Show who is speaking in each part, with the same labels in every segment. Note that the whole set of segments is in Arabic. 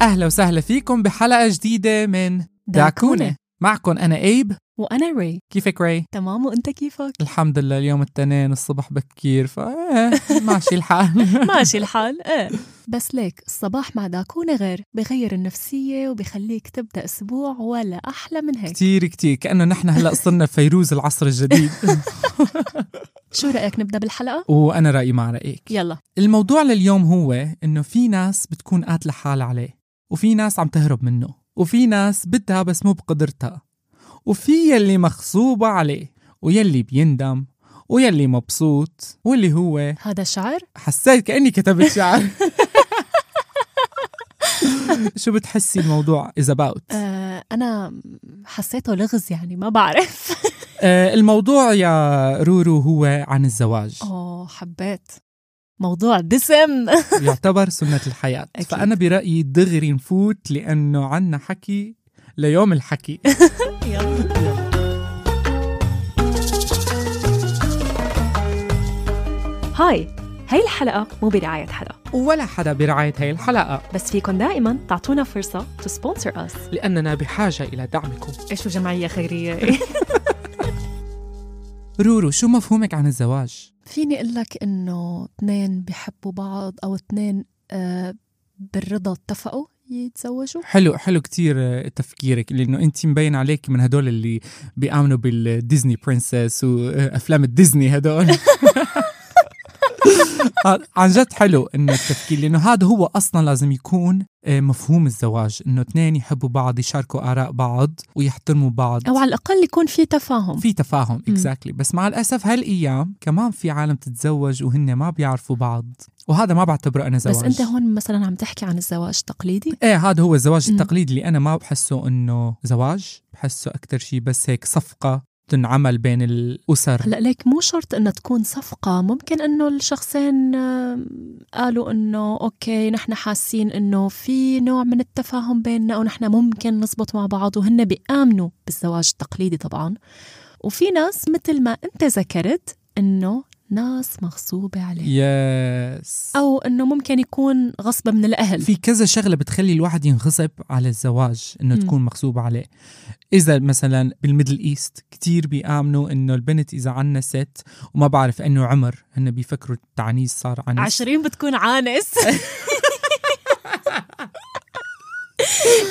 Speaker 1: أهلا وسهلا فيكم بحلقة جديدة من داكونة. معكم أنا أيب.
Speaker 2: وأنا ري
Speaker 1: كيفك ري؟
Speaker 2: تمام وأنت كيفك؟
Speaker 1: الحمد لله اليوم التنين الصبح بكير ف ماشي الحال.
Speaker 2: ماشي الحال إيه. بس ليك الصباح مع داكونة غير بغير النفسية وبخليك تبدأ أسبوع ولا أحلى من هيك.
Speaker 1: كتير كتير كأنه نحن هلأ صرنا فيروز العصر الجديد.
Speaker 2: شو رأيك نبدأ بالحلقة؟
Speaker 1: وأنا رأيي مع رأيك.
Speaker 2: يلا.
Speaker 1: الموضوع لليوم هو إنه في ناس بتكون قاتلة حالها عليه. وفي ناس عم تهرب منه وفي ناس بدها بس مو بقدرتها. وفي يلي مغصوبة عليه ويلي بيندم ويلي مبسوط واللي هو
Speaker 2: هذا شعر؟
Speaker 1: حسيت كأني كتبت شعر. شو بتحسي الموضوع is about
Speaker 2: آه أنا حسيته لغز يعني ما بعرف.
Speaker 1: آه الموضوع يا رورو هو عن الزواج.
Speaker 2: أوه حبيت. موضوع دسم
Speaker 1: يعتبر سنة الحياة.
Speaker 2: أكيد.
Speaker 1: فأنا برأيي دغري نفوت لأنه عنا حكي ليوم الحكي.
Speaker 2: يلا. هاي هاي الحلقة مو برعاية حدا
Speaker 1: ولا حدا برعاية هاي الحلقة.
Speaker 2: بس فيكن دائما تعطونا فرصة to sponsor us.
Speaker 1: لأننا بحاجة إلى دعمكم.
Speaker 2: إيش جمعية خيرية؟
Speaker 1: رورو شو مفهومك عن الزواج؟
Speaker 2: فيني أقول لك إنه اثنين بيحبوا بعض أو اثنين آه بالرضا اتفقوا يتزوجوا؟
Speaker 1: حلو حلو كتير آه، تفكيرك لأنه أنت مبين عليك من هدول اللي بيآمنوا بال Disney princess وأفلام الديزني هدول. آه، عن جد حلو إنه التفكير لأنه هذا هو أصلا لازم يكون آه، مفهوم الزواج إنه اثنين يحبوا بعض يشاركوا آراء بعض ويحترموا بعض.
Speaker 2: أو على الأقل يكون في تفاهم.
Speaker 1: في تفاهم. exactly بس مع الأسف هالأيام كمان في عالم تتزوج وهن ما بيعرفوا بعض وهذا ما بعتبره أنا زواج.
Speaker 2: بس أنت هون مثلا عم تحكي عن الزواج التقليدي؟
Speaker 1: إيه هذا هو الزواج. التقليدي اللي أنا ما بحسه إنه زواج بحسه أكثر شيء بس هيك صفقة تنعمل بين الأسر.
Speaker 2: هلأ ليك مو شرط إنها تكون صفقة ممكن إنه الشخصين آه، قالوا إنه okay نحن حاسين إنه في نوع من التفاهم بيننا ونحن ممكن نزبط مع بعض وهن بيآمنوا بالزواج التقليدي طبعا. وفي ناس مثل ما أنت ذكرت إنه ناس مغصوبة عليه.
Speaker 1: yes
Speaker 2: أو إنه ممكن يكون غصبة من الأهل.
Speaker 1: في كذا شغلة بتخلي الواحد ينغصب على الزواج إنه
Speaker 2: مم.
Speaker 1: تكون مغصوب عليه. إذا مثلا بال Middle East كتير بيآمنوا إنه البنت إذا عنست وما بعرف إنه عمر هن بيفكروا التعنيس صار عنس
Speaker 2: عشرين بتكون عانس.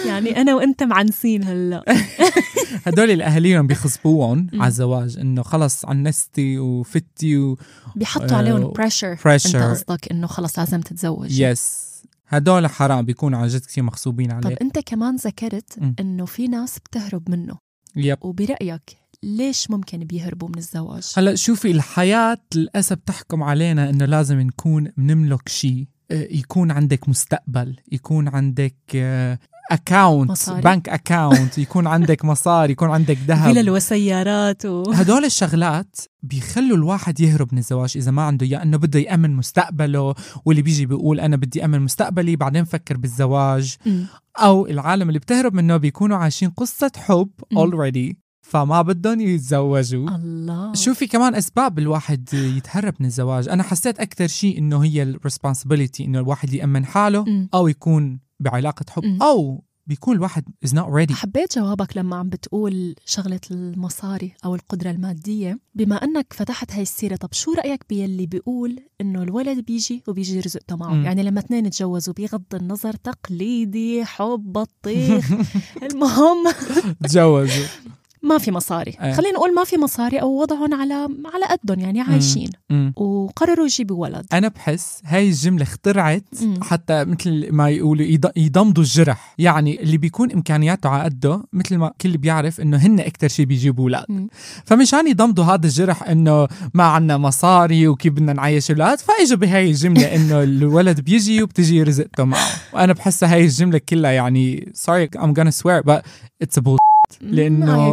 Speaker 2: يعني أنا وأنت معنسين هلأ.
Speaker 1: هدول الأهاليهم
Speaker 2: بيغصبوهم.
Speaker 1: على الزواج إنه خلص عنستي وفتي و
Speaker 2: بيحطوا
Speaker 1: آه،
Speaker 2: عليهم pressure أنت
Speaker 1: pressure.
Speaker 2: قصدك إنه خلص لازم تتزوج.
Speaker 1: yes هدول حرام بيكونوا عن جد كثير مغصوبين
Speaker 2: طب
Speaker 1: عليه.
Speaker 2: أنت كمان ذكرت. إنه في ناس بتهرب منه.
Speaker 1: yep
Speaker 2: وبرأيك ليش ممكن بيهربوا من الزواج؟
Speaker 1: هلأ شوفي الحياة للأسف تحكم علينا إنه لازم نكون بنملك شيء يكون عندك مستقبل يكون عندك account
Speaker 2: مصاري.
Speaker 1: bank account يكون عندك مصاري يكون عندك ذهب
Speaker 2: فلل وسيارات و...
Speaker 1: هدول الشغلات بيخلوا الواحد يهرب من الزواج إذا ما عنده إياه إنه بده يأمن مستقبله واللي بيجي بيقول أنا بدي امن مستقبلي بعدين فكر بالزواج
Speaker 2: مم.
Speaker 1: أو العالم اللي بتهرب منه بيكونوا عايشين قصة حب already فما بدهم يتزوجوا
Speaker 2: الله
Speaker 1: شوفي كمان أسباب الواحد يتهرب من الزواج أنا حسيت أكثر شيء إنه هي ال responsibility إنه الواحد يأمن حاله
Speaker 2: مم.
Speaker 1: أو يكون بعلاقة حب
Speaker 2: مم.
Speaker 1: أو بيكون الواحد is not ready.
Speaker 2: حبيت جوابك لما عم بتقول شغلة المصاري أو القدرة المادية. بما أنك فتحت هاي السيرة طب شو رأيك باللي بيقول إنه الولد بيجي وبيجي رزقته معه
Speaker 1: مم.
Speaker 2: يعني لما اثنين يتجوزوا بغض النظر تقليدي حب بطيخ. المهم
Speaker 1: تجوزوا.
Speaker 2: ما في مصاري
Speaker 1: أيه.
Speaker 2: خلينا نقول ما في مصاري أو وضعهم على على قدهم يعني عايشين
Speaker 1: مم.
Speaker 2: وقرروا يجيبوا ولد
Speaker 1: أنا بحس هاي الجملة اخترعت
Speaker 2: مم.
Speaker 1: حتى مثل ما يقولوا يض- يضمدوا الجرح يعني اللي بيكون إمكانياته على قده مثل ما كل بيعرف إنه هن أكثر شيء بيجيبوا
Speaker 2: أولاد.
Speaker 1: فمشان يضمدوا هذا الجرح إنه ما عنا مصاري وكيف بدنا نعيش أولاد فاجوا بهاي الجملة إنه الولد بيجي وبتجي رزقته معه وأنا بحسها هاي الجملة كلها يعني sorry I'm gonna swear but it's a bull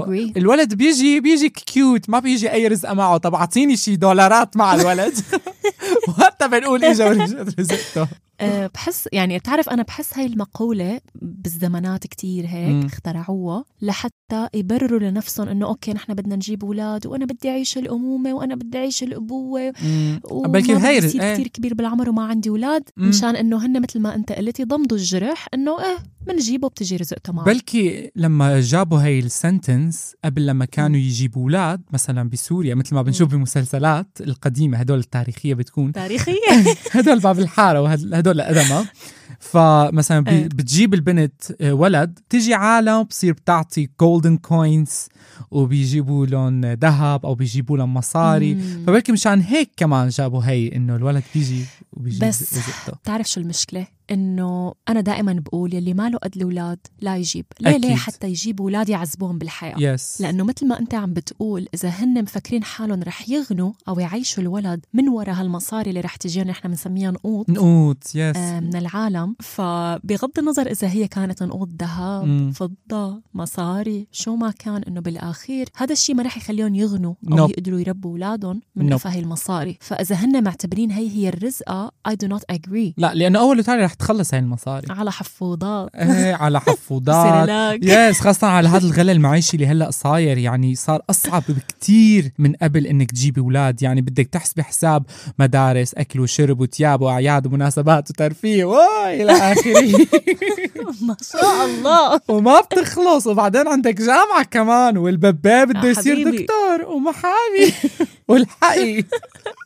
Speaker 2: agree.
Speaker 1: الولد بيجي بيجي cute ما بيجي أي رزقه معه. طب أعطيني شي دولارات مع الولد. وحتى بنقول اجا ورجعت رزقته
Speaker 2: أه بحس يعني بتعرف أنا بحس هاي المقولة بالزمانات كتير هيك
Speaker 1: مم.
Speaker 2: اخترعوها لحتى يبرروا لنفسهم إنه okay نحن بدنا نجيب أولاد وأنا بدي أعيش الأمومة وأنا بدي أعيش الأبوة
Speaker 1: بلكي
Speaker 2: يصير
Speaker 1: إيه.
Speaker 2: كتير كبير بالعمر وما عندي
Speaker 1: أولاد.
Speaker 2: مشان إنه هن مثل ما أنت قلت يضمدوا الجرح إنه إيه بنجيبه بتجي رزقته معه
Speaker 1: بلكي لما جابوا هاي ال sentence قبل لما كانوا يجيبوا أولاد مثلا بسوريا مثل ما بنشوف بالمسلسلات القديمة هدول التاريخية بتكون
Speaker 2: تاريخية
Speaker 1: هدول باب الحارة وهدول القدماء فمثلا
Speaker 2: إيه.
Speaker 1: بتجيب البنت آه، ولد تيجي عالم بصير بتعطي golden coins وبيجيبوا لهم ذهب أو بيجيبوا لهم مصاري. فبلكي مشان هيك كمان جابوا هي إنه الولد بيجي وبيجيب
Speaker 2: بس بتعرف شو المشكلة؟ إنه أنا دائما بقول يلي ما له قد الأولاد لا يجيب، ليه
Speaker 1: أكيد.
Speaker 2: ليه حتى يجيب أولاد يعذبوهم بالحياة؟
Speaker 1: yes
Speaker 2: لأنه مثل ما أنت عم بتقول إذا هن مفكرين حالهم رح يغنوا أو يعيشوا الولد من وراء هالمصاري اللي رح تجي نحن بنسميها نقوط
Speaker 1: نقوط yes
Speaker 2: آه، من العالم فبغض النظر إذا هي كانت نقوط. ذهب فضة مصاري شو ما كان إنه بالآخير هذا الشيء ما رح يخليهم يغنوا أو
Speaker 1: نوب.
Speaker 2: يقدروا يربوا أولادهم من. نفع هي المصاري فإذا هن معتبرين هي هي الرزقة I do not agree
Speaker 1: لا لأنه أول وتالي رح تخلص هاي المصاري.
Speaker 2: على حفوضات.
Speaker 1: إيه على حفوضات. يس خاصة على هذا الغلا المعيشي اللي هلأ صاير يعني صار أصعب بكتير من قبل إنك تجيبي أولاد. يعني بدك تحسبي حساب مدارس أكل وشرب وتياب وأعياد ومناسبات وترفيه. وإلى آخره.
Speaker 2: ما شاء الله.
Speaker 1: وما بتخلص. وبعدين عندك جامعة كمان والبباب بده يصير
Speaker 2: حبيبي.
Speaker 1: دكتور. ومحامي والحقي.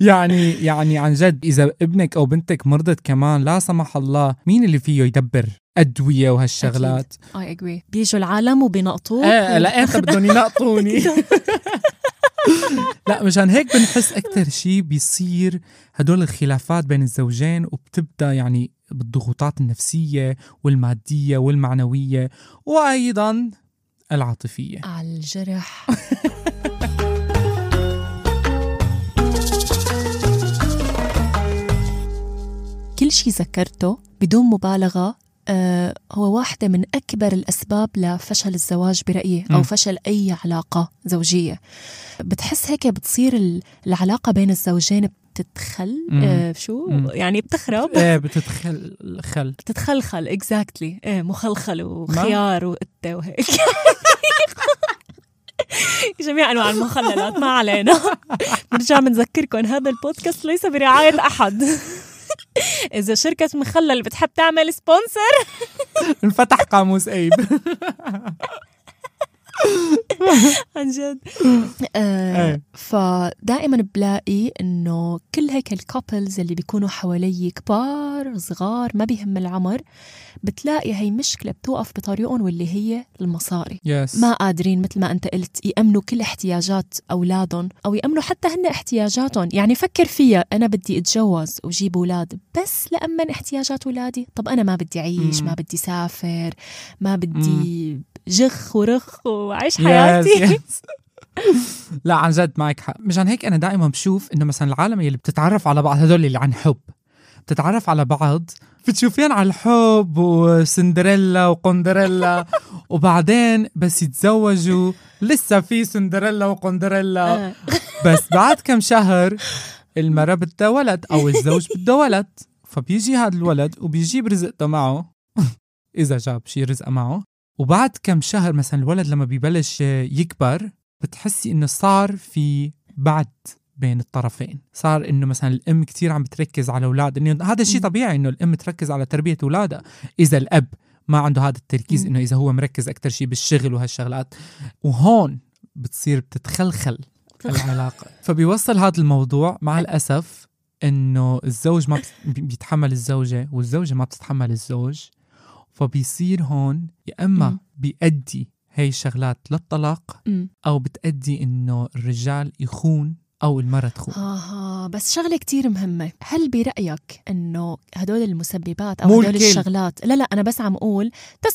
Speaker 1: يعني يعني عن جد إذا ابنك أو بنتك مرضت كمان لا سمح الله مين اللي فيه يدبر أدوية وهالشغلات؟
Speaker 2: I agree. بيجوا العالم وبينقطوك
Speaker 1: إيه لقيتها بدهم ينقطوني. لا مشان هيك بنحس أكثر شيء بيصير هدول الخلافات بين الزوجين وبتبدأ يعني بالضغوطات النفسية والمادية والمعنوية وأيضا العاطفية.
Speaker 2: على الجرح. كل شيء ذكرته بدون مبالغة آه هو واحدة من أكبر الأسباب لفشل الزواج برأيي أو
Speaker 1: مم.
Speaker 2: فشل أي علاقة زوجية. بتحس هيك بتصير ال- العلاقة بين الزوجين بتتخل. آه شو؟
Speaker 1: مم.
Speaker 2: يعني بتخرب؟
Speaker 1: إيه بتتخل خل.
Speaker 2: بتتخلخل exactly إيه مخلخل وخيار وقتة وهيك. جميع أنواع المخللات ما علينا. بنرجع بنذكركم هذا البودكاست ليس برعاية أحد. إذا شركة مخلل بتحب تعمل sponsor
Speaker 1: انفتح قاموس ايب
Speaker 2: عن جد. آه. فدائما بلاقي إنه كل هيك ال couples اللي بيكونوا حوالي كبار صغار ما بيهم العمر بتلاقي هي مشكلة بتوقف بطريقهم واللي هي المصاري.
Speaker 1: yes
Speaker 2: ما قادرين مثل ما أنت قلت يأمنوا كل احتياجات أولادهم أو يأمنوا حتى هن احتياجاتهم. يعني فكر فيها أنا بدي أتجوز وجيب أولاد بس لأمن احتياجات اولادي طب أنا ما بدي أعيش
Speaker 1: مم.
Speaker 2: ما بدي سافر ما بدي جخ ورخ واعيش حياتي.
Speaker 1: yes yes. لا عن جد معك حق. مشان هيك أنا دائما بشوف إنه مثلا العالم اللي بتتعرف على بعض هدول اللي عن حب بتتعرف على بعض بتشوفين على الحب وسندريلا وقندريلا وبعدين بس يتزوجوا لسه في سندريلا وقندريلا.
Speaker 2: آه.
Speaker 1: بس بعد كم شهر المرة بدها ولد أو الزوج بده ولد. فبيجي هذا الولد وبيجيب رزقته معه. إذا جاب شي رزقه معه. وبعد كم شهر مثلا الولد لما بيبلش يكبر بتحسي إنه صار في بعد بين الطرفين. صار إنه مثلا الأم كتير عم بتركز على أولاد. إنه هذا الشيء. طبيعي إنه الأم تركز على تربية اولادها إذا الأب ما عنده هذا التركيز. إنه إذا هو مركز أكثر شيء بالشغل وهالشغلات. وهون بتصير بتتخلخل العلاقة. فبيوصل هذا الموضوع مع الأسف إنه الزوج ما بيتحمل الزوجة والزوجة ما بتتحمل الزوج. فبيصير هون يا
Speaker 2: مم.
Speaker 1: بيأدي هاي الشغلات للطلاق
Speaker 2: أمم.
Speaker 1: أو بتأدي إنه الرجال يخون أو المرة تخون
Speaker 2: آه بس شغلة كتير مهمة هل برأيك أنه هدول المسببات أو هدول. الشغلات لا لا أنا بس عم أقول 99.99%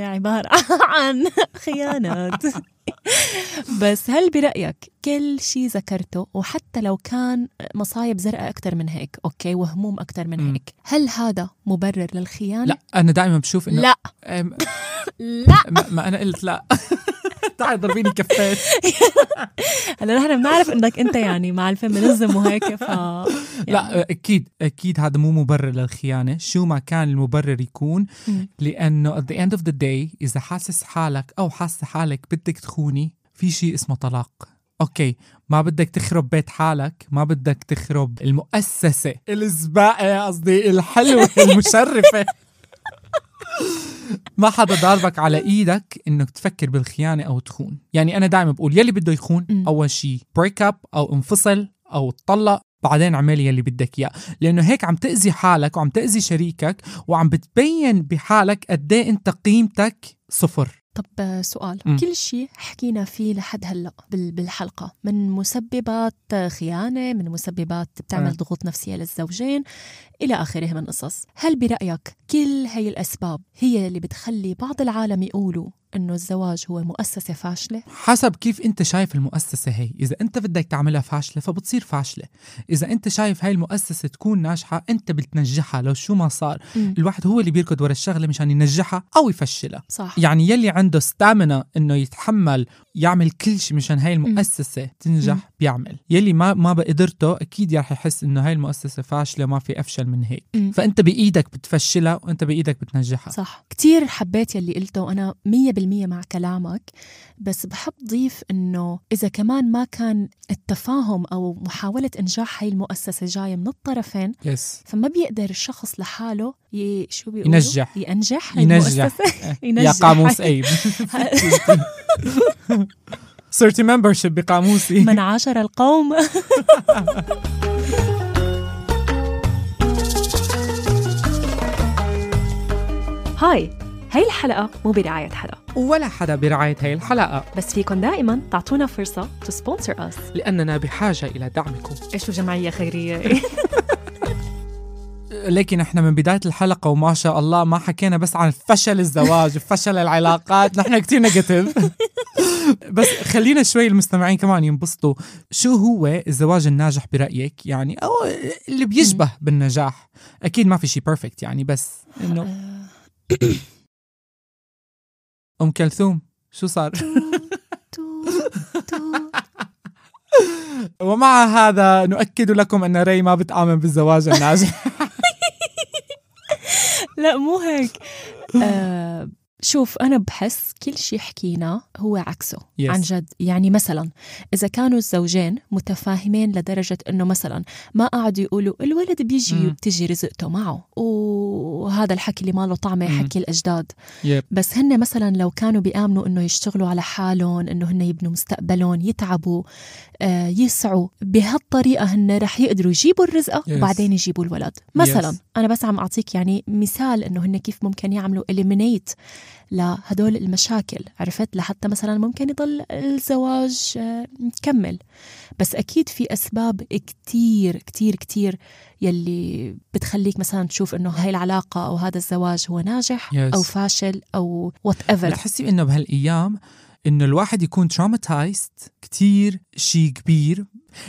Speaker 2: عبارة عن خيانات بس هل برأيك كل شيء ذكرته وحتى لو كان مصايب زرقاء أكثر من هيك أوكي وهموم أكثر من. هيك هل هذا مبرر للخيانة؟
Speaker 1: لا أنا دائما بشوف إنه
Speaker 2: لا لا
Speaker 1: ما, ما أنا قلت لا تعال ضربيني كفات
Speaker 2: هلا نحن بنعرف إنك أنت يعني مع ال feminism وهيك ف يعني.
Speaker 1: لا أكيد أكيد هذا مو مبرر للخيانة. شو ما كان المبرر يكون. لأنه at the end of the day إذا حاسس حالك أو حاسة حالك بدك تخوني في شيء اسمه طلاق. okay ما بدك تخرب بيت حالك ما بدك تخرب المؤسسة الزباقه قصدي الحلوة المشرفة. ما حدا ضاربك على إيدك إنك تفكر بالخيانة أو تخون. يعني أنا دائما بقول يلي بده يخون. أول شيء break up أو انفصل أو تطلق بعدين اعمل يلي بدك إياه. لأنه هيك عم تأذي حالك وعم تأذي شريكك وعم بتبين بحالك قد إيه أنت قيمتك صفر.
Speaker 2: طب سؤال.
Speaker 1: مم.
Speaker 2: كل شيء حكينا فيه لحد هلأ بال- بالحلقة. من مسببات خيانة من مسببات بتعمل
Speaker 1: آه.
Speaker 2: ضغوط نفسية للزوجين إلى آخره من قصص. هل برأيك كل هي الأسباب هي اللي بتخلي بعض العالم يقولوا إنه الزواج هو مؤسسة فاشلة؟
Speaker 1: حسب كيف أنت شايف المؤسسة هي. إذا أنت بدك تعملها فاشلة فبتصير فاشلة. إذا أنت شايف هاي المؤسسة تكون ناجحة أنت بتنجحها لو شو ما صار.
Speaker 2: مم.
Speaker 1: الواحد هو اللي بيركض ورا الشغلة مشان ينجحها أو يفشلها.
Speaker 2: صح.
Speaker 1: يعني يلي عنده ستامنا إنه يتحمل يعمل كل شيء مشان هاي. المؤسسة تنجح. بيعمل يلي ما ما بقدرته أكيد رح يحس إنه هاي المؤسسة فاشلة وما في أفشل من هيك
Speaker 2: مم.
Speaker 1: فأنت بإيدك بتفشلها وأنت بإيدك بتنجحها
Speaker 2: صح كتير حبيت يلي قلته مية بالمية مع كلامك بس بحب ضيف إنه إذا كمان ما كان التفاهم أو محاولة إنجاح هاي المؤسسة جاية من الطرفين
Speaker 1: yes
Speaker 2: فما بيقدر الشخص لحاله ي... شو بيقولوا؟
Speaker 1: ينجح.
Speaker 2: ينجح
Speaker 1: ينجح
Speaker 2: المؤسسة
Speaker 1: يا
Speaker 2: ينجح.
Speaker 1: قاموس اي صرتي membership بقاموسي.
Speaker 2: من عاشر القوم.
Speaker 3: هاي هاي الحلقة مو برعاية حدا
Speaker 1: ولا حدا برعاية هاي الحلقة.
Speaker 3: بس فيكن دائما تعطونا فرصة to sponsor us.
Speaker 1: لأننا بحاجة إلى دعمكم.
Speaker 3: إيش جمعية خيرية؟
Speaker 1: لكن إحنا من بداية الحلقة وما شاء الله ما حكينا بس عن فشل الزواج فشل العلاقات نحن كتير نيجاتيف بس خلينا شوي المستمعين كمان ينبسطوا. شو هو الزواج الناجح برأيك؟ يعني أو اللي بيشبه بالنجاح. أكيد ما في شيء بيرفكت يعني بس إنه أم كلثوم شو صار؟ ومع هذا نؤكد لكم أن ري ما بتآمن بالزواج الناجح.
Speaker 2: لا مو هيك. آه شوف أنا بحس كل شيء حكيناه هو عكسه
Speaker 1: Yes.
Speaker 2: عن جد يعني مثلا إذا كانوا الزوجين متفاهمين لدرجة إنه مثلا ما قعدوا يقولوا الولد بيجي
Speaker 1: مم.
Speaker 2: وبتجي رزقته معه وهذا الحكي اللي ما له طعمة
Speaker 1: مم.
Speaker 2: حكي الأجداد
Speaker 1: يب
Speaker 2: بس هن مثلا لو كانوا بيآمنوا إنه يشتغلوا على حالهم إنه هن يبنوا مستقبلهم يتعبوا آه يسعوا بهالطريقة هن رح يقدروا يجيبوا الرزقة
Speaker 1: Yes.
Speaker 2: وبعدين يجيبوا الولد مثلا
Speaker 1: Yes.
Speaker 2: أنا بس عم أعطيك يعني مثال إنه هن كيف ممكن يعملوا eliminate لهدول المشاكل عرفت؟ لحتى مثلا ممكن يضل الزواج آه، مكمل. بس أكيد في أسباب كتير كتير كتير يلي بتخليك مثلا تشوف إنه هاي العلاقة أو هذا الزواج هو ناجح
Speaker 1: Yes.
Speaker 2: أو فاشل أو whatever
Speaker 1: بتحسي إنه بهالأيام إنه الواحد يكون traumatized كتير شيء كبير.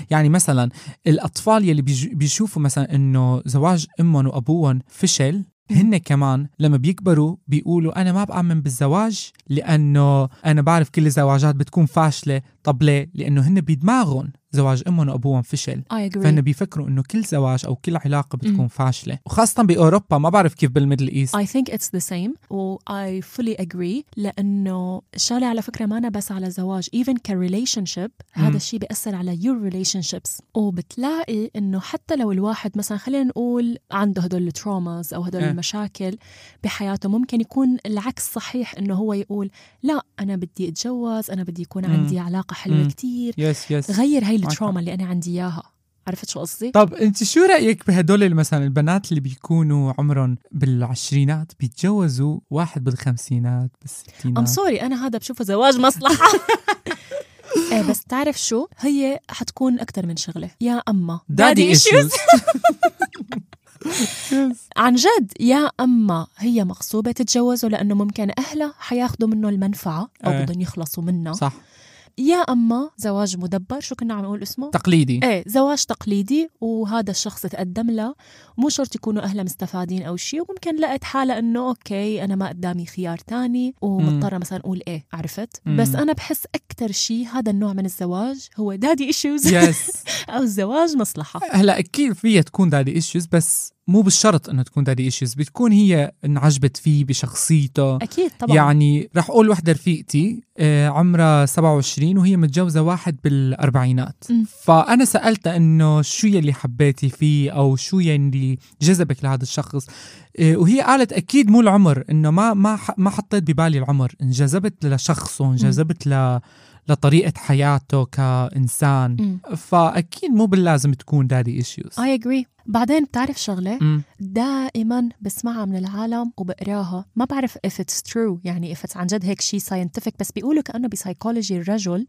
Speaker 1: يعني مثلا الأطفال يلي بيشوفوا مثلا إنه زواج أمهم وأبوهم فشل هن كمان لما بيكبروا بيقولوا أنا ما بآمن بالزواج لأنه أنا بعرف كل الزواجات بتكون فاشلة طب ليه لأنه هن بدماغهم زواج أمهم وأبوهم فشل فهن بيفكروا إنه كل زواج أو كل علاقة بتكون
Speaker 2: مم.
Speaker 1: فاشلة وخاصة بأوروبا ما بعرف كيف بال Middle East
Speaker 2: I think it's the same و I fully agree لأنه الشغلة على فكرة ما أنا بس على زواج even ك relationship هذا
Speaker 1: مم.
Speaker 2: الشيء بيأثر على your relationships وبتلاقي إنه حتى لو الواحد مثلا خلينا نقول عنده هدول ال traumas أو هدول
Speaker 1: إيه.
Speaker 2: المشاكل بحياته ممكن يكون العكس صحيح إنه هو يقول لا أنا بدي أتجوز أنا بدي يكون. عندي علاقة حلوة
Speaker 1: مم.
Speaker 2: كتير
Speaker 1: yes yes
Speaker 2: غير هاي ال
Speaker 1: trauma.
Speaker 2: اللي أنا عندي إياها. عرفت شو قصدي؟
Speaker 1: طب أنت شو رأيك بهدول مثلا البنات اللي بيكونوا عمرهم بالعشرينات بيتجوزوا واحد بالخمسينات
Speaker 2: ام
Speaker 1: بالستينات
Speaker 2: sorry أنا هذا بشوفه زواج مصلحة. إيه بس تعرف شو؟ هي حتكون أكثر من شغلة. يا أما.
Speaker 1: daddy.
Speaker 2: issues عن جد يا أما هي مغصوبه تتجوزه لأنه ممكن أهلها حياخذوا منه المنفعة أو
Speaker 1: إيه.
Speaker 2: بدهم يخلصوا منها
Speaker 1: صح.
Speaker 2: يا أما زواج مدبر شو كنا عم نقول اسمه؟
Speaker 1: تقليدي.
Speaker 2: إيه زواج تقليدي وهذا الشخص تقدم له. مو شرط يكونوا اهلها مستفادين أو شيء وممكن لقت حالها إنه okay أنا ما قدامي خيار تاني ومضطرة مثلا أقول إيه عرفت؟
Speaker 1: مم.
Speaker 2: بس أنا بحس أكثر شيء هذا النوع من الزواج هو daddy issues
Speaker 1: yes
Speaker 2: أو الزواج مصلحة.
Speaker 1: هلا أكيد فيها تكون daddy issues بس مو بالشرط إنه تكون daddy issues بتكون هي انعجبت فيه بشخصيته.
Speaker 2: أكيد طبعا.
Speaker 1: يعني رح أقول وحدة رفيقتي آه، عمرها 27 وهي متجوزة واحد بالأربعينات.
Speaker 2: مم.
Speaker 1: فأنا سألتها إنه شو يلي حبيتي فيه أو شو يلي جذبك لهذا الشخص؟ آه، وهي قالت أكيد مو العمر إنه ما ما ما حطيت ببالي العمر. انجذبت لشخصه انجذبت ل لطريقة حياته كإنسان.
Speaker 2: مم.
Speaker 1: فأكيد مو باللازم تكون daddy issues
Speaker 2: اي اجري بعدين بتعرف شغلة؟ دائما بسمعها من العالم وبقراها. ما بعرف if it's true يعني if it's عن جد هيك شيء scientific بس بيقولوا كأنه بسايكولوجي الرجل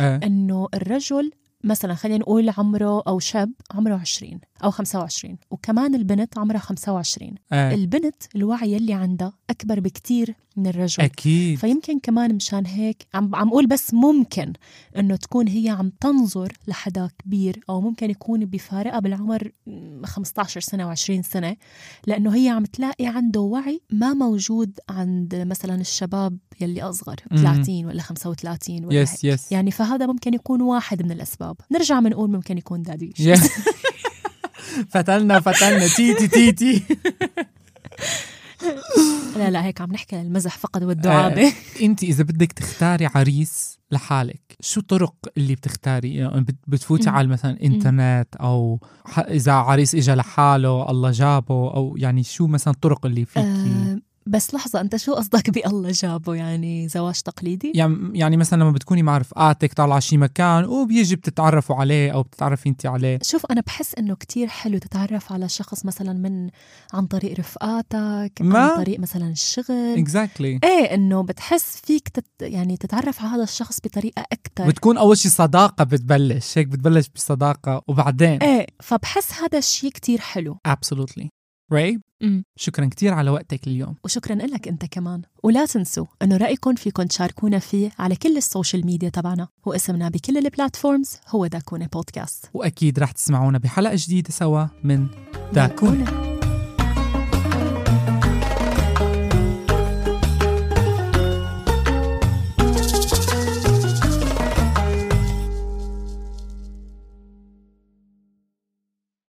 Speaker 2: إنه الرجل مثلا خلينا نقول عمره أو شاب عمره 20 أو 25 وكمان البنت عمرها 25 البنت الوعي اللي عندها أكبر بكتير من الرجل.
Speaker 1: أكيد.
Speaker 2: فيمكن كمان مشان هيك عم عم أقول بس ممكن إنه تكون هي عم تنظر لحدا كبير أو ممكن يكون بفارقها بالعمر م، 15 سنة و20 سنة لأنه هي عم تلاقي عنده وعي ما موجود عند مثلا الشباب يلي أصغر
Speaker 1: مم.
Speaker 2: 30 ولا 35 ولا.
Speaker 1: yes yes
Speaker 2: يعني فهذا ممكن يكون واحد من الأسباب. نرجع بنقول ممكن يكون daddy
Speaker 1: yes. فتلنا فتلنا. تيتي تيتي
Speaker 2: لا لا هيك عم نحكي للمزح فقط والدعابة.
Speaker 1: انت إذا بدك تختاري عريس لحالك شو طرق اللي بتختاري؟ يعني بت- بتفوتي. على مثلا إنترنت أو إذا عريس اجى لحاله الله جابه أو يعني شو مثلا الطرق اللي فيكي؟
Speaker 2: آه بس لحظة أنت شو قصدك بالله جابه؟ يعني زواج تقليدي؟
Speaker 1: يعني يعني مثلا لما بتكوني مع رفقاتك طالعة شي مكان وبيجي بتتعرفوا عليه أو بتتعرفي انت عليه.
Speaker 2: شوف أنا بحس إنه كتير حلو تتعرف على شخص مثلا من عن طريق رفقاتك
Speaker 1: ما-
Speaker 2: عن طريق مثلا الشغل.
Speaker 1: exactly
Speaker 2: إيه إنه بتحس فيك تت يعني تتعرف على هذا الشخص بطريقة أكثر
Speaker 1: بتكون أول شي صداقة بتبلش هيك بتبلش بصداقة وبعدين؟
Speaker 2: إيه فبحس هذا الشيء كتير حلو.
Speaker 1: Absolutely.
Speaker 2: right.
Speaker 1: شكرا كتير على وقتك اليوم.
Speaker 2: وشكرا لك أنت كمان. ولا تنسوا إنه رأيكم فيكم تشاركونا فيه على كل ال social media تبعنا. واسمنا بكل ال platforms هو داكونا بودكاست
Speaker 1: وأكيد رح تسمعونا بحلقة جديدة سوا من داكونا
Speaker 2: داكونا.